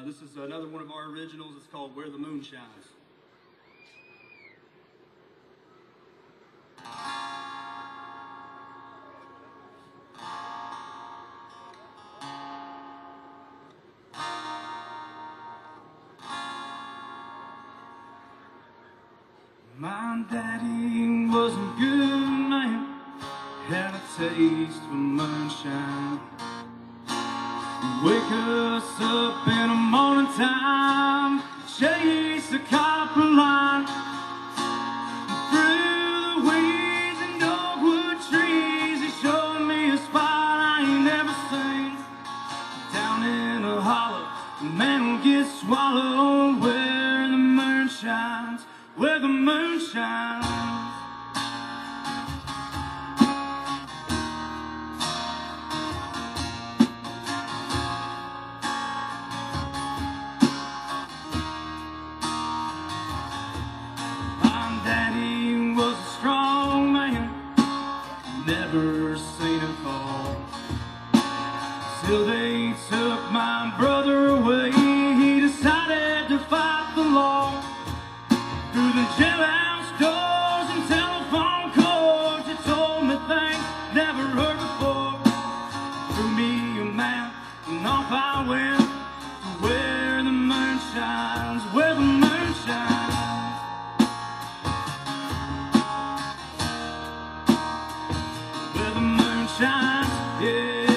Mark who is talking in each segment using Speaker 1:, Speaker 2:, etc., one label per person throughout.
Speaker 1: Uh, this is another one of our originals. It's called Where the Moon Shines. My daddy was a good man, had a taste for moonshine. Wake us up in the morning time, chase the copper line through the weeds and dogwood trees. He showed me a spot I ain't never seen. Down in a hollow, a man will get swallowed where the moon shines, where the moon shines. Never seen him fall. Till they took my brother away, he decided to fight the law. Through the jailhouse doors and telephone cords, he told me things never heard before. Threw me a map and off I went shines, yeah.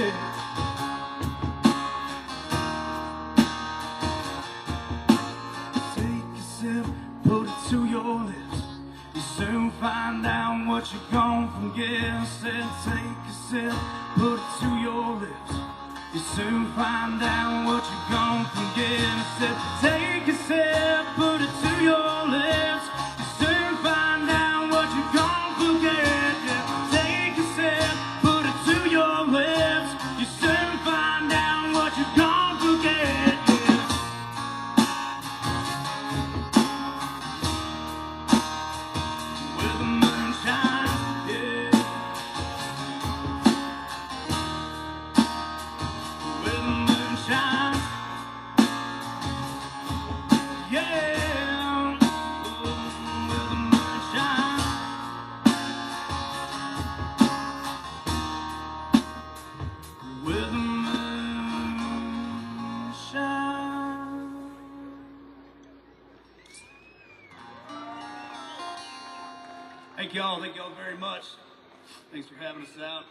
Speaker 1: Take a sip, put it to your lips. You soon find out what you're going to get. Said, take a sip, put it to your lips. You soon find out what you're going to get. Said, take a sip, Thank y'all. Thank y'all very much. Thanks for having us out.